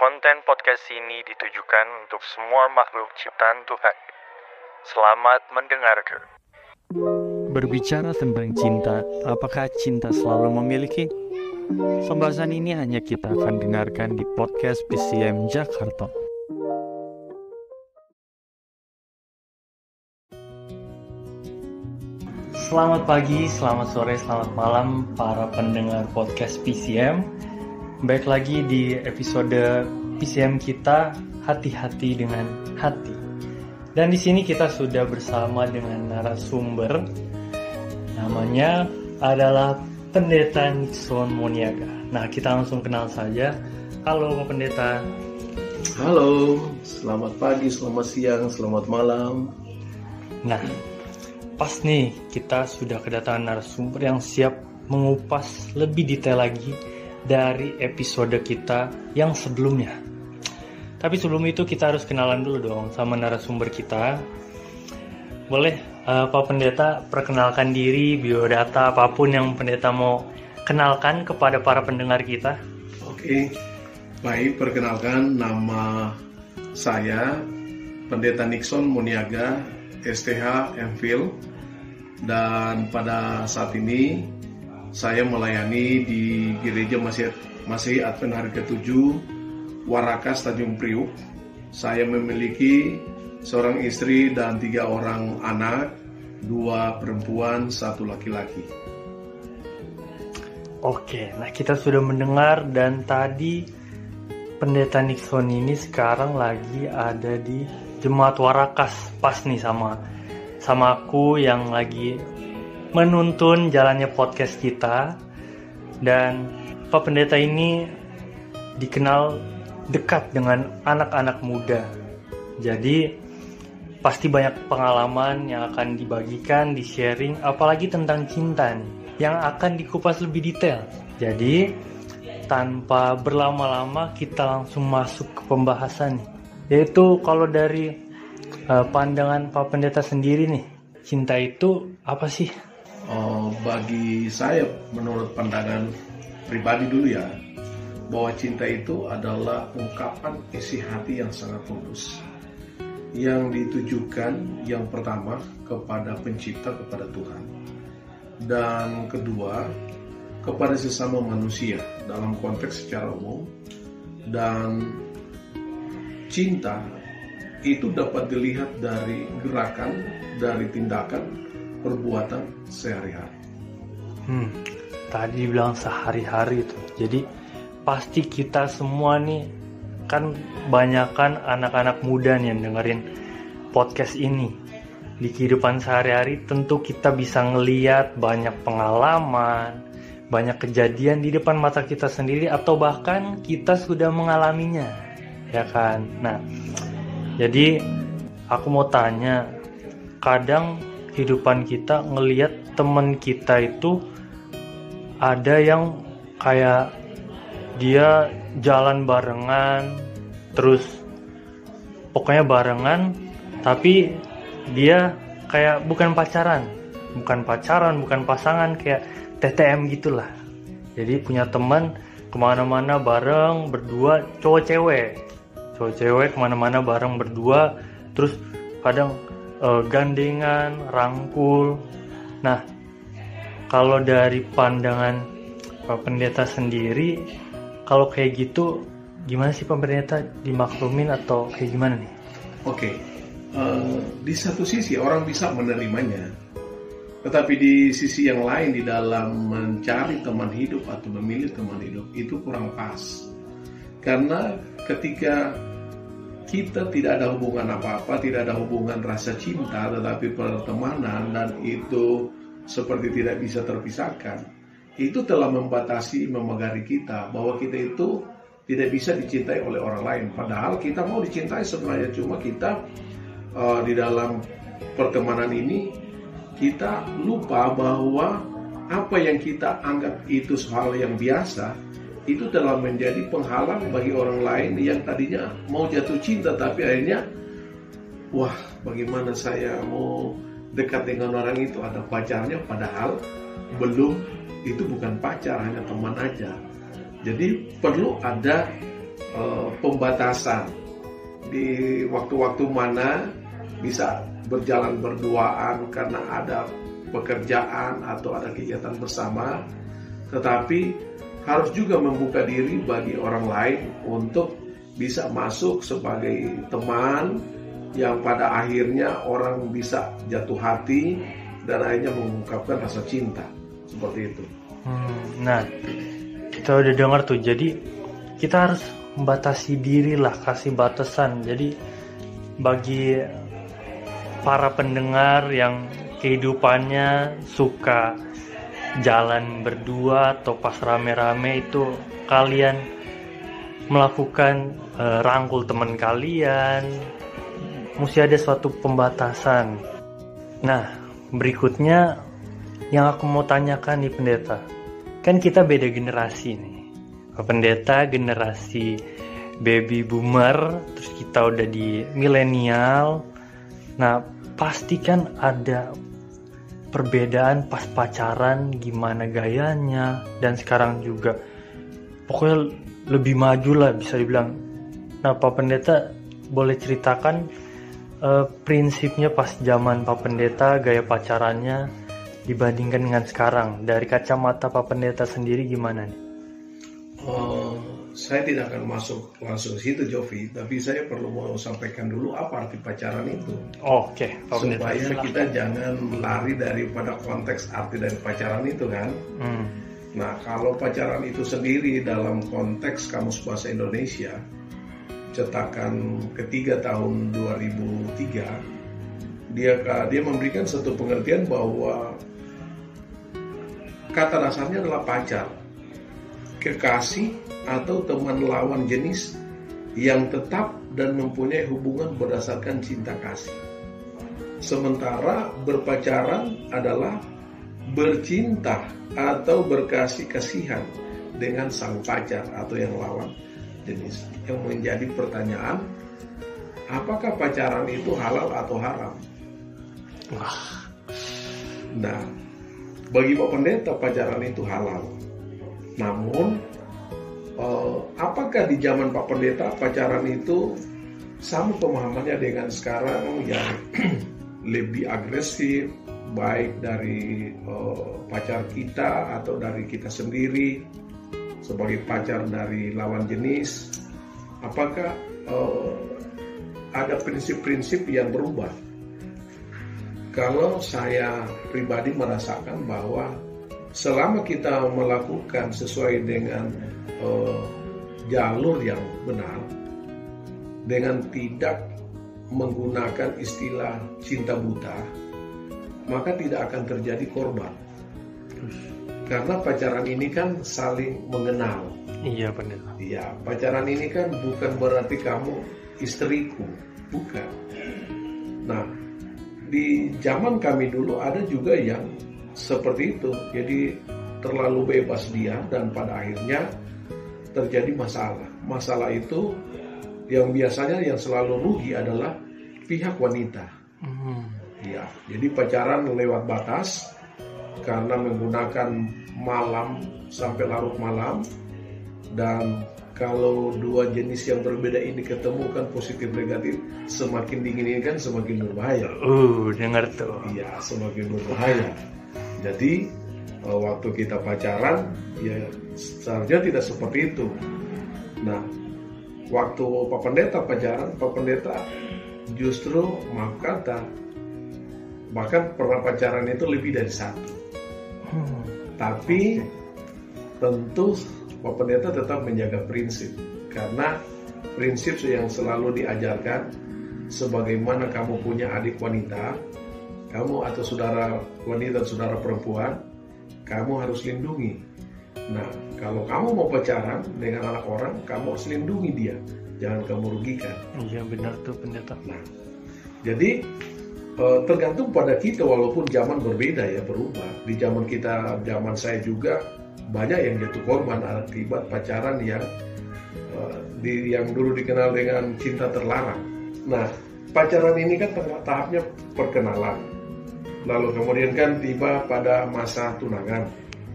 Konten podcast ini ditujukan untuk semua makhluk ciptaan Tuhan. Selamat mendengarkan. Berbicara tentang cinta, apakah cinta selalu memiliki? Pembahasan ini hanya kita akan dengarkan di podcast PCM Jakarta. Selamat pagi, selamat sore, selamat malam para pendengar podcast PCM. Baik lagi di episode PCM kita hati-hati dengan hati. Dan di sini kita sudah bersama dengan narasumber namanya adalah Pendeta Nixon Moniaga. Nah, kita langsung kenal saja. Halo Pak Pendeta. Halo, selamat pagi, selamat siang, selamat malam. Nah, pas nih kita sudah kedatangan narasumber yang siap mengupas lebih detail lagi dari episode kita yang sebelumnya. Tapi sebelum itu kita harus kenalan dulu dong sama narasumber kita. Boleh uh, Pak Pendeta perkenalkan diri, biodata apa pun yang Pendeta mau kenalkan kepada para pendengar kita. Oke, baik perkenalkan nama saya Pendeta Nixon Muniaga, STH MPhil dan pada saat ini saya melayani di gereja masih masih Advent hari ke-7 Warakas Tanjung Priuk. Saya memiliki seorang istri dan tiga orang anak, dua perempuan, satu laki-laki. Oke, nah kita sudah mendengar dan tadi pendeta Nixon ini sekarang lagi ada di Jemaat Warakas pas nih sama sama aku yang lagi menuntun jalannya podcast kita dan Pak Pendeta ini dikenal dekat dengan anak-anak muda. Jadi pasti banyak pengalaman yang akan dibagikan, di-sharing, apalagi tentang cinta nih, yang akan dikupas lebih detail. Jadi tanpa berlama-lama kita langsung masuk ke pembahasan nih. Yaitu kalau dari uh, pandangan Pak Pendeta sendiri nih, cinta itu apa sih? Uh, bagi saya menurut pandangan pribadi dulu ya bahwa cinta itu adalah ungkapan isi hati yang sangat tulus yang ditujukan yang pertama kepada pencipta kepada Tuhan. Dan kedua kepada sesama manusia dalam konteks secara umum. Dan cinta itu dapat dilihat dari gerakan dari tindakan perbuatan sehari-hari. Hmm, tadi bilang sehari-hari itu. Jadi pasti kita semua nih kan banyakkan anak-anak muda nih yang dengerin podcast ini. Di kehidupan sehari-hari tentu kita bisa ngeliat banyak pengalaman, banyak kejadian di depan mata kita sendiri atau bahkan kita sudah mengalaminya. Ya kan? Nah, jadi aku mau tanya, kadang kehidupan kita ngelihat temen kita itu ada yang kayak dia jalan barengan terus pokoknya barengan tapi dia kayak bukan pacaran. Bukan pacaran bukan pasangan kayak TTM gitulah. Jadi punya teman ke mana-mana bareng berdua cowok cewek. Cowok cewek ke mana-mana bareng berdua terus kadang uh, gandengan, rangkul. Nah, kalau dari pandangan Pak Pendeta sendiri, kalau kayak gitu, gimana sih Pendeta dimaklumin atau kayak gimana nih? Oke, okay. uh, eh, di satu sisi orang bisa menerimanya, tetapi di sisi yang lain di dalam mencari teman hidup atau memilih teman hidup itu kurang pas, karena ketika kita tidak ada hubungan apa-apa, tidak ada hubungan rasa cinta, tetapi pertemanan dan itu seperti tidak bisa terpisahkan. Itu telah membatasi, memegari kita bahwa kita itu tidak bisa dicintai oleh orang lain. Padahal kita mau dicintai sebenarnya cuma kita uh, di dalam pertemanan ini kita lupa bahwa apa yang kita anggap itu hal yang biasa itu telah menjadi penghalang bagi orang lain yang tadinya mau jatuh cinta tapi akhirnya wah bagaimana saya mau dekat dengan orang itu? Ada pacarnya? Padahal belum. Itu bukan pacar hanya teman aja. Jadi perlu ada uh, pembatasan. Di waktu-waktu mana bisa berjalan berduaan karena ada pekerjaan atau ada kegiatan bersama, tetapi harus juga membuka diri bagi orang lain untuk bisa masuk sebagai teman yang pada akhirnya orang bisa jatuh hati dan akhirnya mengungkapkan rasa cinta seperti itu. Hmm, nah, kita udah dengar tuh. Jadi kita harus membatasi diri lah, kasih batasan. Jadi bagi para pendengar yang kehidupannya suka jalan berdua atau pas rame-rame itu kalian melakukan uh, rangkul teman kalian mesti ada suatu pembatasan. Nah berikutnya yang aku mau tanyakan nih pendeta. Kan kita beda generasi nih. Pendeta generasi baby boomer terus kita udah di milenial. Nah, pastikan ada perbedaan pas pacaran, gimana gayanya, dan sekarang juga pokoknya lebih maju lah bisa dibilang. Nah, Pak Pendeta boleh ceritakan uh, prinsipnya pas zaman Pak Pendeta, gaya pacarannya dibandingkan dengan sekarang. Dari kacamata Pak Pendeta sendiri gimana nih? Uh, saya tidak akan masuk langsung situ Jovi, tapi saya perlu mau sampaikan dulu apa arti pacaran itu. Oh, Oke, okay. supaya kita jangan lari daripada konteks arti dari pacaran itu kan. Hmm. Nah, kalau pacaran itu sendiri dalam konteks kamus bahasa Indonesia cetakan ketiga tahun 2003 dia dia memberikan satu pengertian bahwa kata dasarnya adalah pacar kekasih atau teman lawan jenis yang tetap dan mempunyai hubungan berdasarkan cinta kasih. Sementara berpacaran adalah bercinta atau berkasih kasihan dengan sang pacar atau yang lawan jenis. Yang menjadi pertanyaan, apakah pacaran itu halal atau haram? Nah, bagi Pak Pendeta pacaran itu halal. Namun, uh, apakah di zaman Pak Pendeta pacaran itu sama pemahamannya dengan sekarang yang lebih agresif, baik dari uh, pacar kita atau dari kita sendiri sebagai pacar dari lawan jenis? Apakah uh, ada prinsip-prinsip yang berubah? Kalau saya pribadi merasakan bahwa selama kita melakukan sesuai dengan uh, jalur yang benar dengan tidak menggunakan istilah cinta buta maka tidak akan terjadi korban. Karena pacaran ini kan saling mengenal. Iya benar. Iya pacaran ini kan bukan berarti kamu istriku bukan. Nah di zaman kami dulu ada juga yang seperti itu. Jadi terlalu bebas dia dan pada akhirnya terjadi masalah. Masalah itu yang biasanya yang selalu rugi adalah pihak wanita. Hmm. Ya, jadi pacaran lewat batas karena menggunakan malam sampai larut malam dan kalau dua jenis yang berbeda ini ketemu kan positif negatif semakin dingin ini kan semakin berbahaya. Uh, dengar tuh. Iya, semakin berbahaya. Jadi waktu kita pacaran ya seharusnya tidak seperti itu. Nah, waktu Pak Pendeta pacaran, Pak Pendeta justru maaf kata bahkan pernah pacaran itu lebih dari satu. Hmm. Tapi tentu Pak Pendeta tetap menjaga prinsip karena prinsip yang selalu diajarkan sebagaimana kamu punya adik wanita kamu atau saudara wanita dan saudara perempuan, kamu harus lindungi. Nah, kalau kamu mau pacaran dengan anak orang, kamu harus lindungi dia, jangan kamu rugikan. Iya benar tuh pendeta. Nah, jadi eh, tergantung pada kita walaupun zaman berbeda ya berubah. Di zaman kita, zaman saya juga banyak yang jatuh korban akibat pacaran yang eh, di, yang dulu dikenal dengan cinta terlarang. Nah, pacaran ini kan tahapnya perkenalan lalu kemudian kan tiba pada masa tunangan.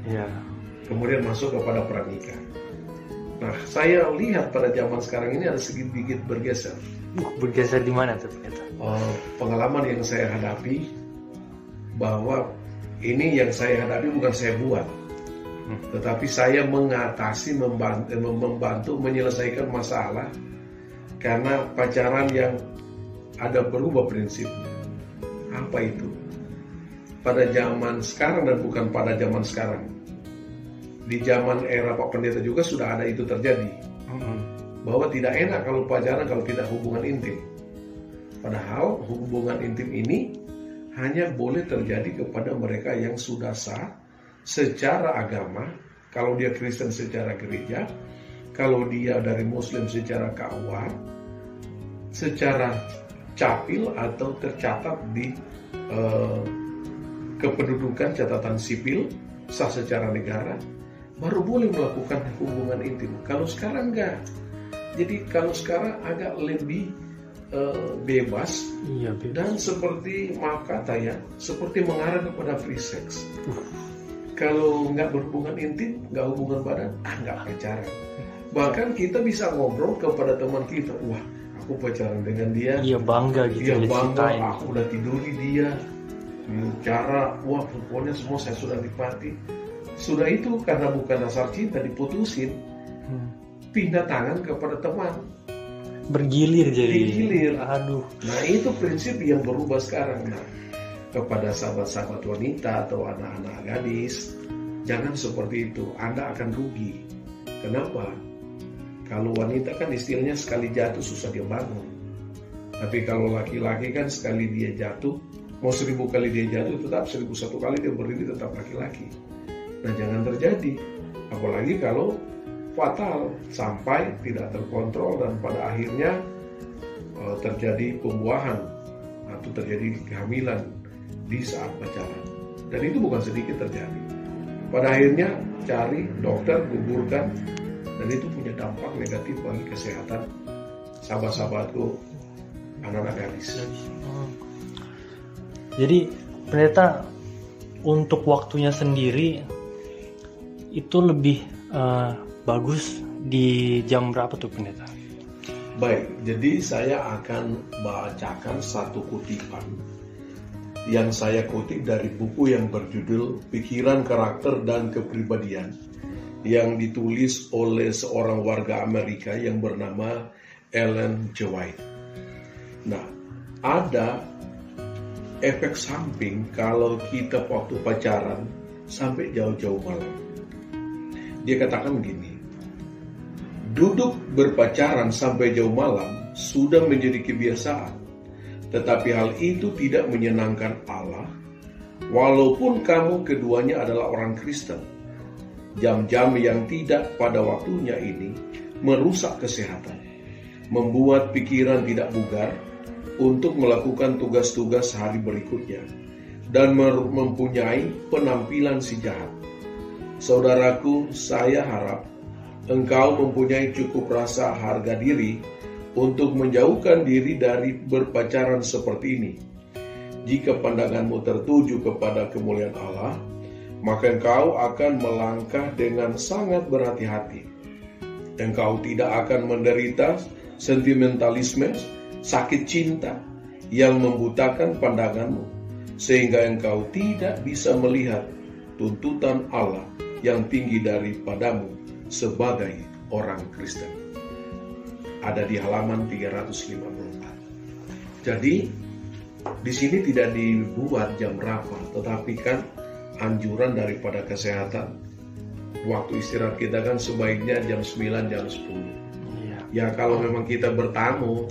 Ya. Kemudian masuk kepada pranikah. Nah, saya lihat pada zaman sekarang ini ada sedikit bergeser. Uh, bergeser di mana tuh ternyata? Uh, pengalaman yang saya hadapi bahwa ini yang saya hadapi bukan saya buat, hmm. tetapi saya mengatasi, membantu, eh, membantu menyelesaikan masalah karena pacaran yang ada berubah prinsipnya. Apa itu? Pada zaman sekarang dan bukan pada zaman sekarang. Di zaman era Pak Pendeta juga sudah ada itu terjadi. Hmm. Bahwa tidak enak kalau pacaran kalau tidak hubungan intim. Padahal hubungan intim ini hanya boleh terjadi kepada mereka yang sudah sah secara agama. Kalau dia Kristen secara gereja, kalau dia dari Muslim secara KUA, secara capil atau tercatat di uh, kependudukan catatan sipil sah secara negara, baru boleh melakukan hubungan intim. Kalau sekarang enggak. Jadi kalau sekarang agak lebih uh, bebas iya, bebas. dan seperti maaf kata ya seperti mengarah kepada free sex uh. kalau nggak berhubungan intim nggak hubungan badan ah nggak pacaran bahkan kita bisa ngobrol kepada teman kita wah aku pacaran dengan dia iya bangga gitu iya bangga aku udah tiduri dia cara wah pokoknya semua saya sudah nikmati. Sudah itu karena bukan dasar cinta diputusin. Hmm. pindah tangan kepada teman. Bergilir jadi bergilir. Aduh. Nah itu prinsip yang berubah sekarang nah kepada sahabat-sahabat wanita atau anak-anak gadis jangan seperti itu. Anda akan rugi. Kenapa? Kalau wanita kan istilahnya sekali jatuh susah dia bangun. Tapi kalau laki-laki kan sekali dia jatuh mau seribu kali dia jatuh tetap seribu satu kali dia berdiri tetap laki-laki nah jangan terjadi apalagi kalau fatal sampai tidak terkontrol dan pada akhirnya uh, terjadi pembuahan atau terjadi kehamilan di saat pacaran. Dan itu bukan sedikit terjadi. Pada akhirnya cari dokter, gugurkan, dan itu punya dampak negatif bagi kesehatan sahabat-sahabatku anak-anak gadis. Jadi ternyata untuk waktunya sendiri itu lebih uh, bagus di jam berapa tuh pendeta? Baik, jadi saya akan bacakan satu kutipan yang saya kutip dari buku yang berjudul Pikiran Karakter dan Kepribadian yang ditulis oleh seorang warga Amerika yang bernama Ellen G. White. Nah, ada efek samping kalau kita waktu pacaran sampai jauh-jauh malam. Dia katakan begini, Duduk berpacaran sampai jauh malam sudah menjadi kebiasaan, tetapi hal itu tidak menyenangkan Allah, walaupun kamu keduanya adalah orang Kristen. Jam-jam yang tidak pada waktunya ini merusak kesehatan, membuat pikiran tidak bugar untuk melakukan tugas-tugas hari berikutnya, dan mempunyai penampilan si jahat. Saudaraku, saya harap engkau mempunyai cukup rasa harga diri untuk menjauhkan diri dari berpacaran seperti ini. Jika pandanganmu tertuju kepada kemuliaan Allah, maka engkau akan melangkah dengan sangat berhati-hati. Engkau tidak akan menderita sentimentalisme, sakit cinta yang membutakan pandanganmu, sehingga engkau tidak bisa melihat tuntutan Allah yang tinggi daripadamu sebagai orang Kristen. Ada di halaman 354. Jadi di sini tidak dibuat jam berapa, tetapi kan anjuran daripada kesehatan. Waktu istirahat kita kan sebaiknya jam 9, jam 10. Iya. Ya kalau memang kita bertamu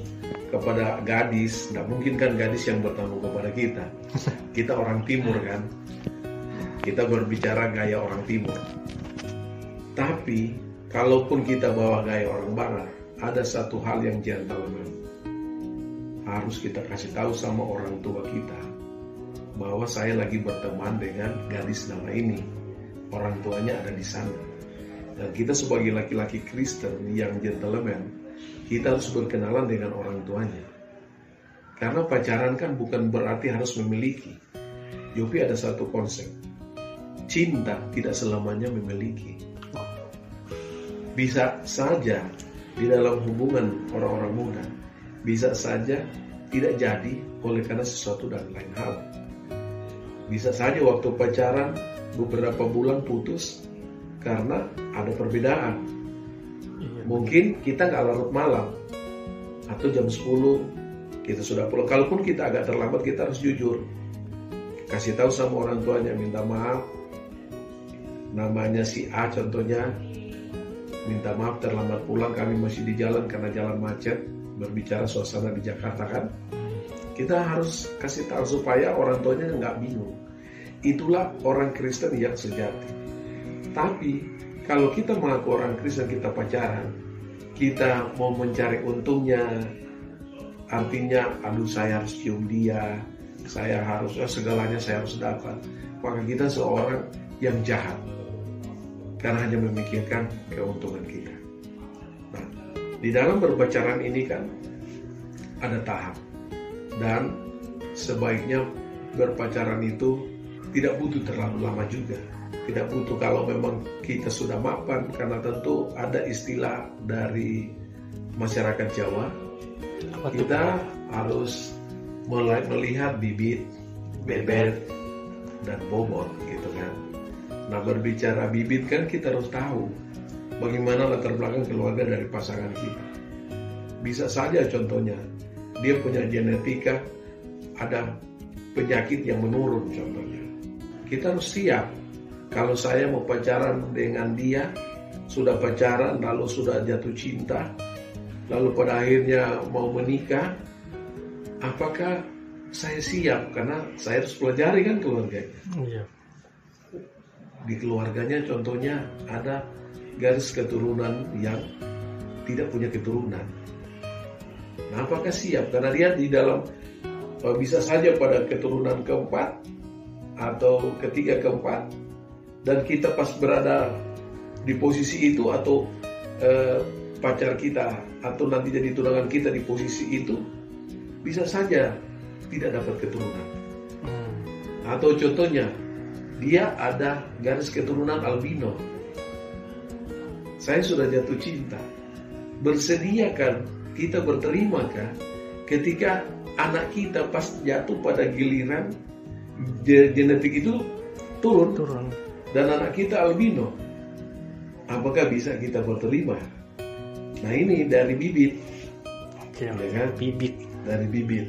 kepada gadis, tidak mungkin kan gadis yang bertamu kepada kita. Kita orang timur kan. Kita berbicara gaya orang timur. Tapi kalaupun kita bawa gaya orang barat, ada satu hal yang gentleman. Harus kita kasih tahu sama orang tua kita bahwa saya lagi berteman dengan gadis nama ini. Orang tuanya ada di sana. Dan kita sebagai laki-laki Kristen yang gentleman, kita harus berkenalan dengan orang tuanya. Karena pacaran kan bukan berarti harus memiliki. Yopi ada satu konsep. Cinta tidak selamanya memiliki bisa saja di dalam hubungan orang-orang muda bisa saja tidak jadi oleh karena sesuatu dan lain hal. Bisa saja waktu pacaran beberapa bulan putus karena ada perbedaan. Iya. Mungkin kita nggak larut malam atau jam 10 kita sudah pulang. Kalaupun kita agak terlambat kita harus jujur. Kasih tahu sama orang tuanya minta maaf. Namanya si A contohnya minta maaf terlambat pulang kami masih di jalan karena jalan macet berbicara suasana di Jakarta kan kita harus kasih tahu supaya orang tuanya nggak bingung itulah orang Kristen yang sejati tapi kalau kita mengaku orang Kristen kita pacaran kita mau mencari untungnya artinya aduh saya harus cium dia saya harus eh, segalanya saya harus dapat maka kita seorang yang jahat karena hanya memikirkan keuntungan kita. Nah, di dalam berpacaran ini kan ada tahap dan sebaiknya berpacaran itu tidak butuh terlalu lama juga. Tidak butuh kalau memang kita sudah mapan karena tentu ada istilah dari masyarakat Jawa. Apa Kita Pak? harus mulai melihat bibit, bebet, dan bobot gitu kan. Nah berbicara bibit kan kita harus tahu bagaimana latar belakang keluarga dari pasangan kita. Bisa saja contohnya dia punya genetika ada penyakit yang menurun contohnya. Kita harus siap kalau saya mau pacaran dengan dia sudah pacaran lalu sudah jatuh cinta lalu pada akhirnya mau menikah apakah saya siap karena saya harus pelajari kan keluarganya Iya. di keluarganya contohnya ada garis keturunan yang tidak punya keturunan. Nah, apakah siap? Karena dia di dalam eh, bisa saja pada keturunan keempat atau ketiga keempat dan kita pas berada di posisi itu atau eh, pacar kita atau nanti jadi tunangan kita di posisi itu bisa saja tidak dapat keturunan. Hmm. Atau contohnya, dia ada garis keturunan albino. Saya sudah jatuh cinta. Bersediakan kita berterima kan ketika anak kita pas jatuh pada giliran ge- genetik itu turun Turun. Dan anak kita albino. Apakah bisa kita berterima? Nah ini dari bibit, Oke. Ya kan? Bibit. dari bibit.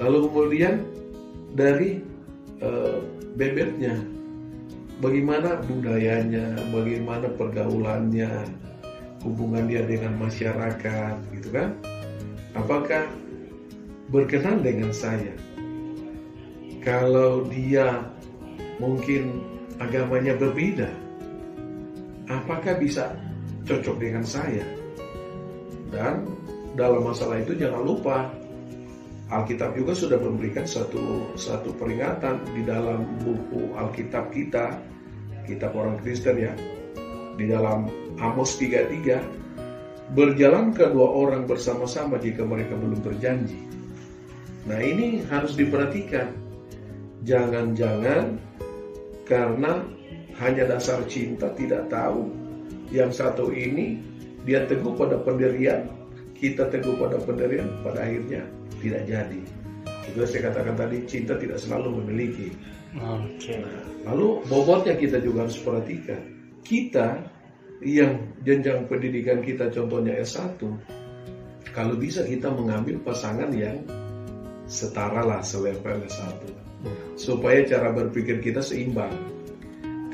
Lalu kemudian dari eh, bebeknya, bagaimana budayanya, bagaimana pergaulannya, hubungan dia dengan masyarakat, gitu kan? Apakah berkenan dengan saya? Kalau dia mungkin agamanya berbeda, apakah bisa cocok dengan saya? Dan dalam masalah itu jangan lupa Alkitab juga sudah memberikan satu satu peringatan di dalam buku Alkitab kita, kitab orang Kristen ya. Di dalam Amos 3:3 berjalan kedua orang bersama-sama jika mereka belum berjanji. Nah, ini harus diperhatikan. Jangan-jangan karena hanya dasar cinta tidak tahu yang satu ini dia teguh pada pendirian, kita teguh pada pendirian, pada akhirnya tidak jadi. Itu saya katakan tadi cinta tidak selalu memiliki. Oke. Lalu bobotnya kita juga harus perhatikan. Kita yang jenjang pendidikan kita contohnya S1, kalau bisa kita mengambil pasangan yang setara lah selevel S1. Supaya cara berpikir kita seimbang.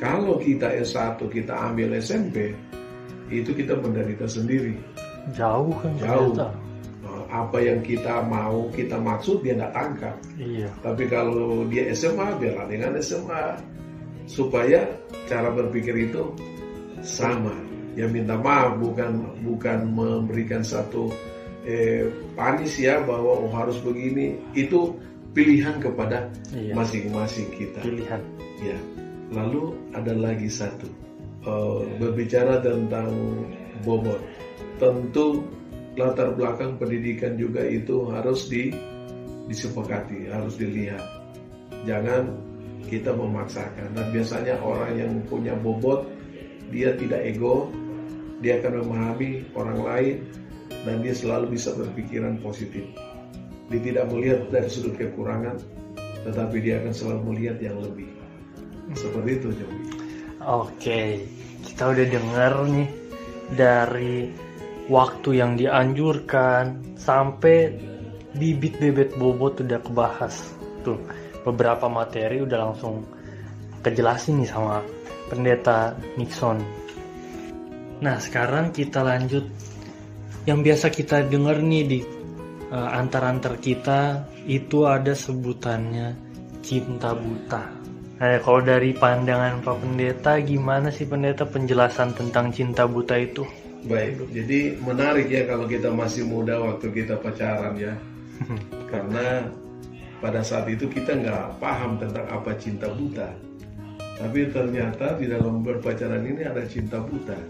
Kalau kita S1 kita ambil SMP, itu kita menderita sendiri. Jauh kan Jauh. ternyata. Nah, Apa yang kita mau, kita maksud dia nggak tangkap. Iya. Tapi kalau dia SMA, biarlah dengan SMA. Supaya cara berpikir itu sama. Ya minta maaf bukan bukan memberikan satu eh, panis ya bahwa oh, harus begini. Itu pilihan kepada Iya. masing-masing kita. Pilihan. Ya. Lalu ada lagi satu Eh, berbicara tentang bobot. Tentu latar belakang pendidikan juga itu harus di disepakati, harus dilihat. Jangan kita memaksakan. Dan biasanya orang yang punya bobot dia tidak ego, dia akan memahami orang lain dan dia selalu bisa berpikiran positif. Dia tidak melihat dari sudut kekurangan, tetapi dia akan selalu melihat yang lebih. Seperti itu, Jomi. Oke, kita udah dengar nih dari waktu yang dianjurkan sampai bibit bebet bobot udah kebahas tuh beberapa materi udah langsung kejelasin nih sama pendeta Nixon. Nah sekarang kita lanjut yang biasa kita dengar nih di uh, antar-antar kita itu ada sebutannya cinta buta. Nah, kalau dari pandangan Pak Pendeta, gimana sih Pendeta penjelasan tentang cinta buta itu? Baik, jadi menarik ya kalau kita masih muda waktu kita pacaran ya. Karena pada saat itu kita nggak paham tentang apa cinta buta. Tapi ternyata di dalam berpacaran ini ada cinta buta.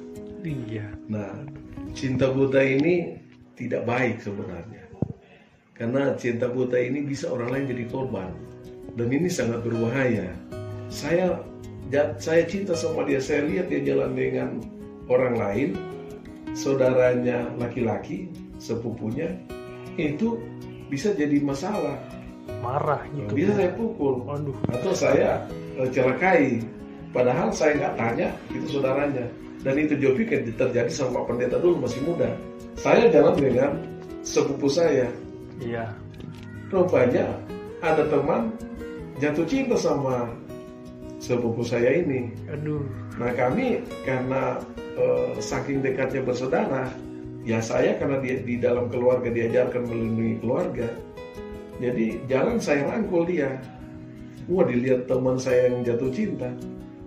Iya. Nah, cinta buta ini tidak baik sebenarnya. Karena cinta buta ini bisa orang lain jadi korban. Dan ini sangat berbahaya. Saya saya cinta sama dia, saya lihat dia jalan dengan orang lain, saudaranya laki-laki, sepupunya, itu bisa jadi masalah. Marah gitu. Bisa saya pukul. Waduh. Atau saya uh, celakai. Padahal saya nggak tanya, itu saudaranya. Dan itu Jopi kan terjadi sama Pendeta dulu masih muda. Saya jalan dengan sepupu saya. Iya. Rupanya ada teman jatuh cinta sama sepupu saya ini. Aduh. Nah kami karena uh, saking dekatnya bersaudara, ya saya karena dia di dalam keluarga diajarkan melindungi keluarga, jadi jalan saya rangkul dia. Wah dilihat teman saya yang jatuh cinta,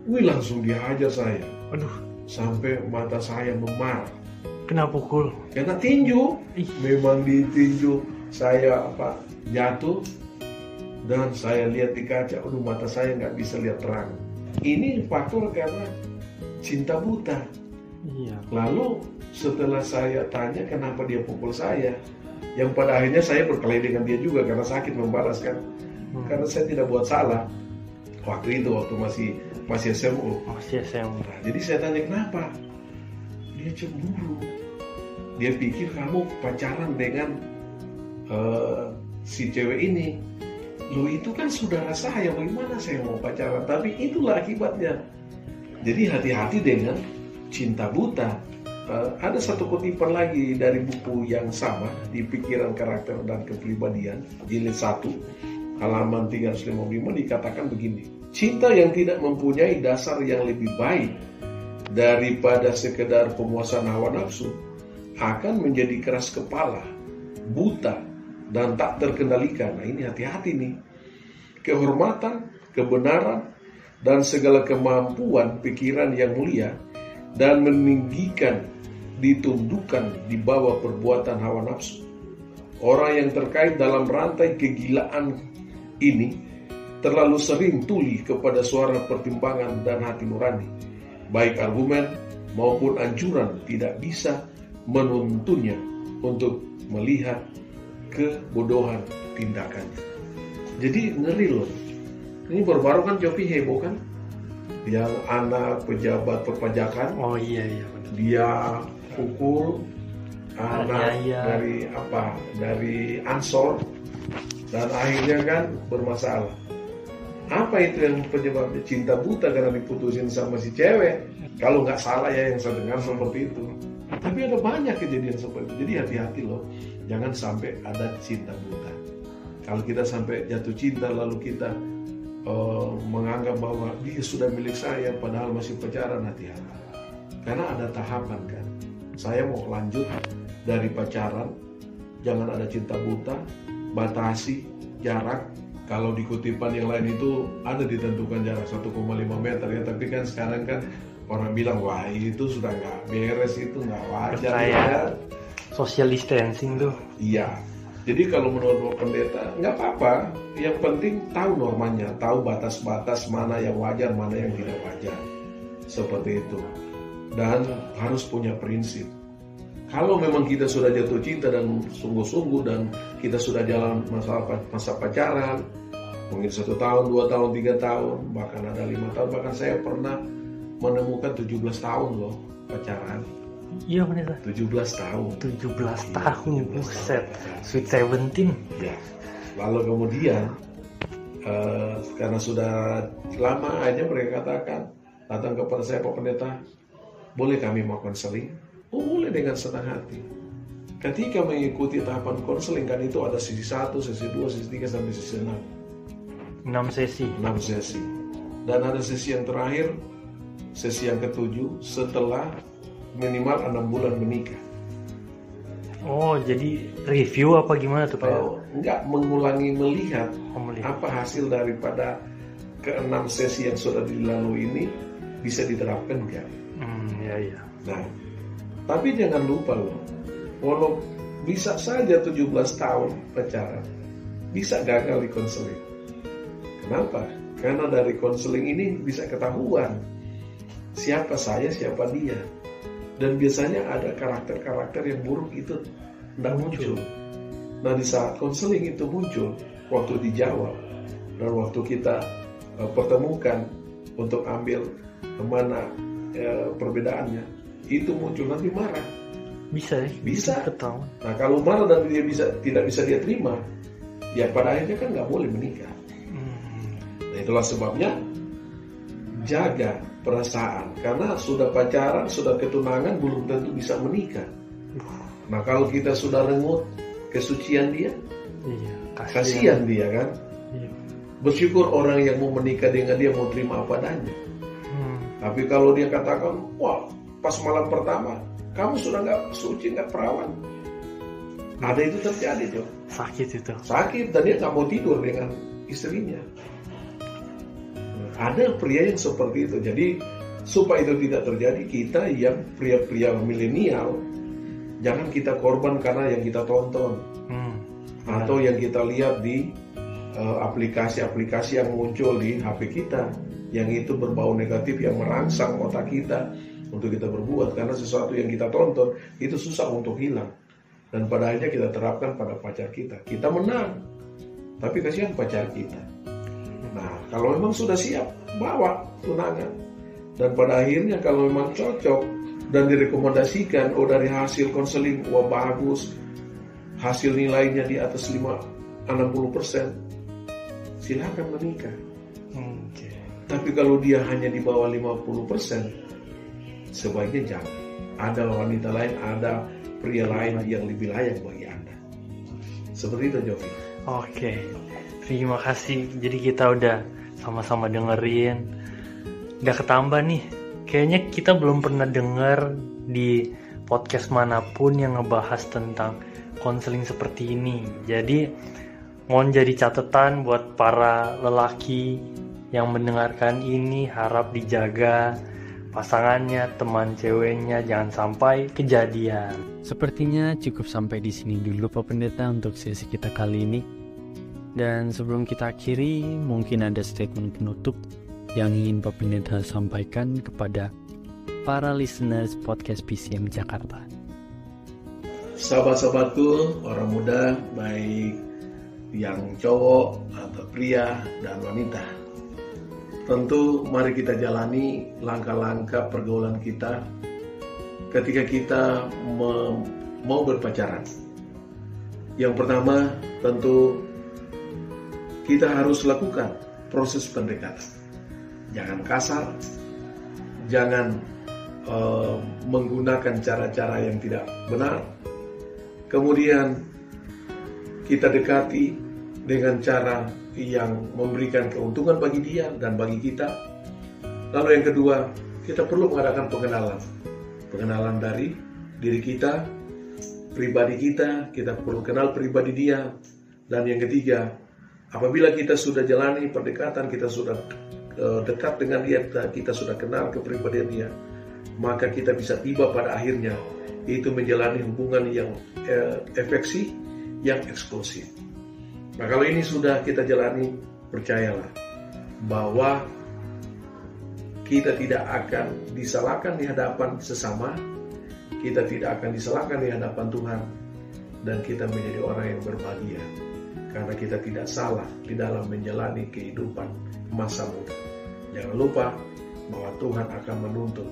wih langsung dihajar saya. Aduh. Sampai mata saya memar. Kena pukul. Karena tinju, Ih. memang ditinju saya apa jatuh dan saya lihat di kaca, aduh mata saya nggak bisa lihat terang. Ini faktor karena cinta buta. Iya. Lalu setelah saya tanya kenapa dia pukul saya, yang pada akhirnya saya berkelahi dengan dia juga karena sakit membalas kan, Hmm. karena saya tidak buat salah. Waktu itu waktu masih masih SMU. Masih SMA. Nah, jadi saya tanya kenapa? Dia cemburu. Dia pikir kamu pacaran dengan eh, si cewek ini. Lo itu kan saudara saya, bagaimana saya mau pacaran? Tapi itulah akibatnya. Jadi hati-hati dengan cinta buta. Eh, ada satu kutipan lagi dari buku yang sama di pikiran karakter dan kepribadian jilid 1 halaman 355 dikatakan begini. Cinta yang tidak mempunyai dasar yang lebih baik daripada sekedar pemuasan hawa nafsu akan menjadi keras kepala, buta, dan tak terkendalikan. Nah ini hati-hati nih. Kehormatan, kebenaran, dan segala kemampuan pikiran yang mulia dan meninggikan ditundukkan di bawah perbuatan hawa nafsu. Orang yang terkait dalam rantai kegilaan ini terlalu sering tuli kepada suara pertimbangan dan hati nurani. Baik argumen maupun anjuran tidak bisa menuntunnya untuk melihat kebodohan tindakannya. Jadi ngeri loh. Ini baru-baru kan Jopi heboh kan? Yang anak pejabat perpajakan Oh iya iya benar. dia pukul anak dari apa dari ansor dan akhirnya kan bermasalah apa itu yang penyebabnya cinta buta karena diputusin sama si cewek kalau nggak salah ya yang saya dengar seperti itu tapi ada banyak kejadian seperti itu. Jadi hati-hati loh. Jangan sampai ada cinta buta. Kalau kita sampai jatuh cinta lalu kita eh, menganggap bahwa dia sudah milik saya padahal masih pacaran hati-hati. Karena ada tahapan kan? Saya mau lanjut dari pacaran jangan ada cinta buta batasi jarak. Kalau di kutipan yang lain itu ada ditentukan jarak 1,5 meter ya. Tapi kan sekarang kan orang bilang wah itu sudah nggak beres itu nggak wajar ya. Social distancing tuh. Iya. Jadi kalau menurut pendeta nggak apa-apa. Yang penting tahu normanya, tahu batas-batas mana yang wajar, mana yang tidak wajar. Seperti itu. Dan harus punya prinsip. Kalau memang kita sudah jatuh cinta dan sungguh-sungguh dan kita sudah jalan masa masa pacaran, mungkin satu tahun, dua tahun, tiga tahun, bahkan ada lima tahun, bahkan saya pernah menemukan 17 tahun loh pacaran. Iya pendeta. 17 tahun. 17 tahun, 17 buset. tahun. Sweet Seventeen. Ya. Lalu kemudian eh, karena sudah lama aja mereka katakan datang kepada saya Pak Pendeta, boleh kami mau konseling? Oh, boleh dengan senang hati. Ketika mengikuti tahapan konseling kan itu ada sesi 1, sesi 2, sesi 3 sampai sesi 6. 6 sesi. 6 sesi. Dan ada sesi yang terakhir, sesi yang ketujuh setelah minimal 6 bulan menikah. Oh, jadi review apa gimana tuh Pak? Oh, enggak mengulangi melihat Oh, melihat. apa hasil daripada keenam sesi yang sudah dilalui ini bisa diterapkan enggak? Hmm, ya ya. Nah, tapi jangan lupa loh, walau bisa saja 17 tahun pacaran, bisa gagal di konseling. Kenapa? Karena dari konseling ini bisa ketahuan siapa saya, siapa dia. Dan biasanya ada karakter-karakter yang buruk itu tidak muncul. Nah di saat konseling itu muncul, waktu dijawab dan waktu kita eh, pertemukan untuk ambil ke mana eh, perbedaannya, itu muncul nanti marah. Bisa ya? Bisa. ketahuan. Nah kalau marah dan dia bisa tidak bisa dia terima, ya pada akhirnya kan nggak boleh menikah. Hmm. Nah itulah sebabnya jaga perasaan karena sudah pacaran, sudah ketunangan belum tentu bisa menikah. Nah kalau kita sudah rengut kesucian dia, Iya, kasihan dia kan. Iya. Bersyukur orang yang mau menikah dengan dia mau terima apa adanya. Hmm. Tapi kalau dia katakan, wah pas malam pertama kamu sudah nggak suci nggak perawan, ada itu terjadi tuh Sakit itu. sakit dan dia nggak mau tidur dengan istrinya. Ada pria yang seperti itu. Jadi supaya itu tidak terjadi, kita yang pria-pria milenial jangan kita korban karena yang kita tonton. Hmm. atau yang kita lihat di eh, aplikasi-aplikasi yang muncul di HP kita yang itu berbau negatif yang merangsang otak kita untuk kita berbuat. Karena sesuatu yang kita tonton itu susah untuk hilang. Dan pada akhirnya kita terapkan pada pacar kita. Kita menang tapi kasihan pacar kita nah kalau memang sudah siap bawa tunangan. Dan pada akhirnya kalau memang cocok dan direkomendasikan oh dari hasil konseling wah bagus. Hasil nilainya di atas 5 60% silahkan menikah. Oke. tapi kalau dia hanya di bawah 50% sebaiknya jangan. Ada wanita lain ada pria lain yang lebih layak bagi anda. Seperti itu Jovi. Oke. Terima kasih. Jadi kita udah sama-sama dengerin. Udah ketambah nih. Kayaknya kita belum pernah denger di podcast mana pun yang ngebahas tentang konseling seperti ini. Jadi mohon jadi catatan buat para lelaki yang mendengarkan ini harap dijaga pasangannya, teman ceweknya jangan sampai kejadian. Sepertinya cukup sampai di sini dulu Pak Pendeta untuk sesi kita kali ini. Dan sebelum kita akhiri, mungkin ada statement penutup yang ingin Pak Pendeta sampaikan kepada para listeners podcast PCM Jakarta. sahabat-sahabatku orang muda baik yang cowok atau pria dan wanita tentu mari kita jalani langkah-langkah pergaulan kita ketika kita mau berpacaran yang pertama tentu kita harus lakukan proses pendekatan jangan kasar jangan eh, menggunakan cara-cara yang tidak benar Kemudian kita dekati dengan cara yang memberikan keuntungan bagi dia dan bagi kita. Lalu yang kedua, kita perlu mengadakan pengenalan. Pengenalan dari diri kita, pribadi kita, kita perlu kenal pribadi dia. Dan yang ketiga, apabila kita sudah jalani pendekatan, kita sudah eh, dekat dengan dia, kita sudah kenal kepribadian dia, maka kita bisa tiba pada akhirnya itu menjalani hubungan yang eh, efeksi, yang eksklusif. Nah kalau ini sudah kita jalani, percayalah bahwa kita tidak akan disalahkan di hadapan sesama, kita tidak akan disalahkan di hadapan Tuhan, dan kita menjadi orang yang berbahagia karena kita tidak salah di dalam menjalani kehidupan masa muda. Jangan lupa bahwa Tuhan akan menuntut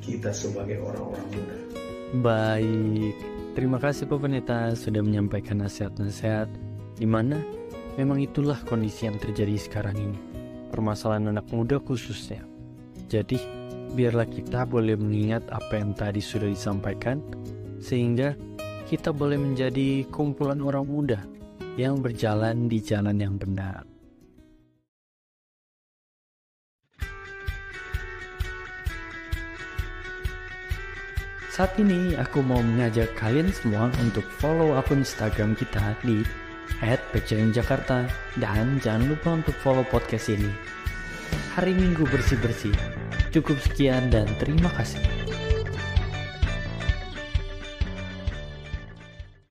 kita sebagai orang-orang muda. Baik, terima kasih Pak Pendeta sudah menyampaikan nasihat-nasihat di mana memang itulah kondisi yang terjadi sekarang ini. Permasalahan anak muda khususnya. Jadi, biarlah kita boleh mengingat apa yang tadi sudah disampaikan sehingga kita boleh menjadi kumpulan orang muda yang berjalan di jalan yang benar. Saat ini aku mau mengajak kalian semua untuk follow akun Instagram kita di @pecahjakarta dan jangan lupa untuk follow podcast ini. Hari Minggu bersih-bersih. Cukup sekian dan terima kasih.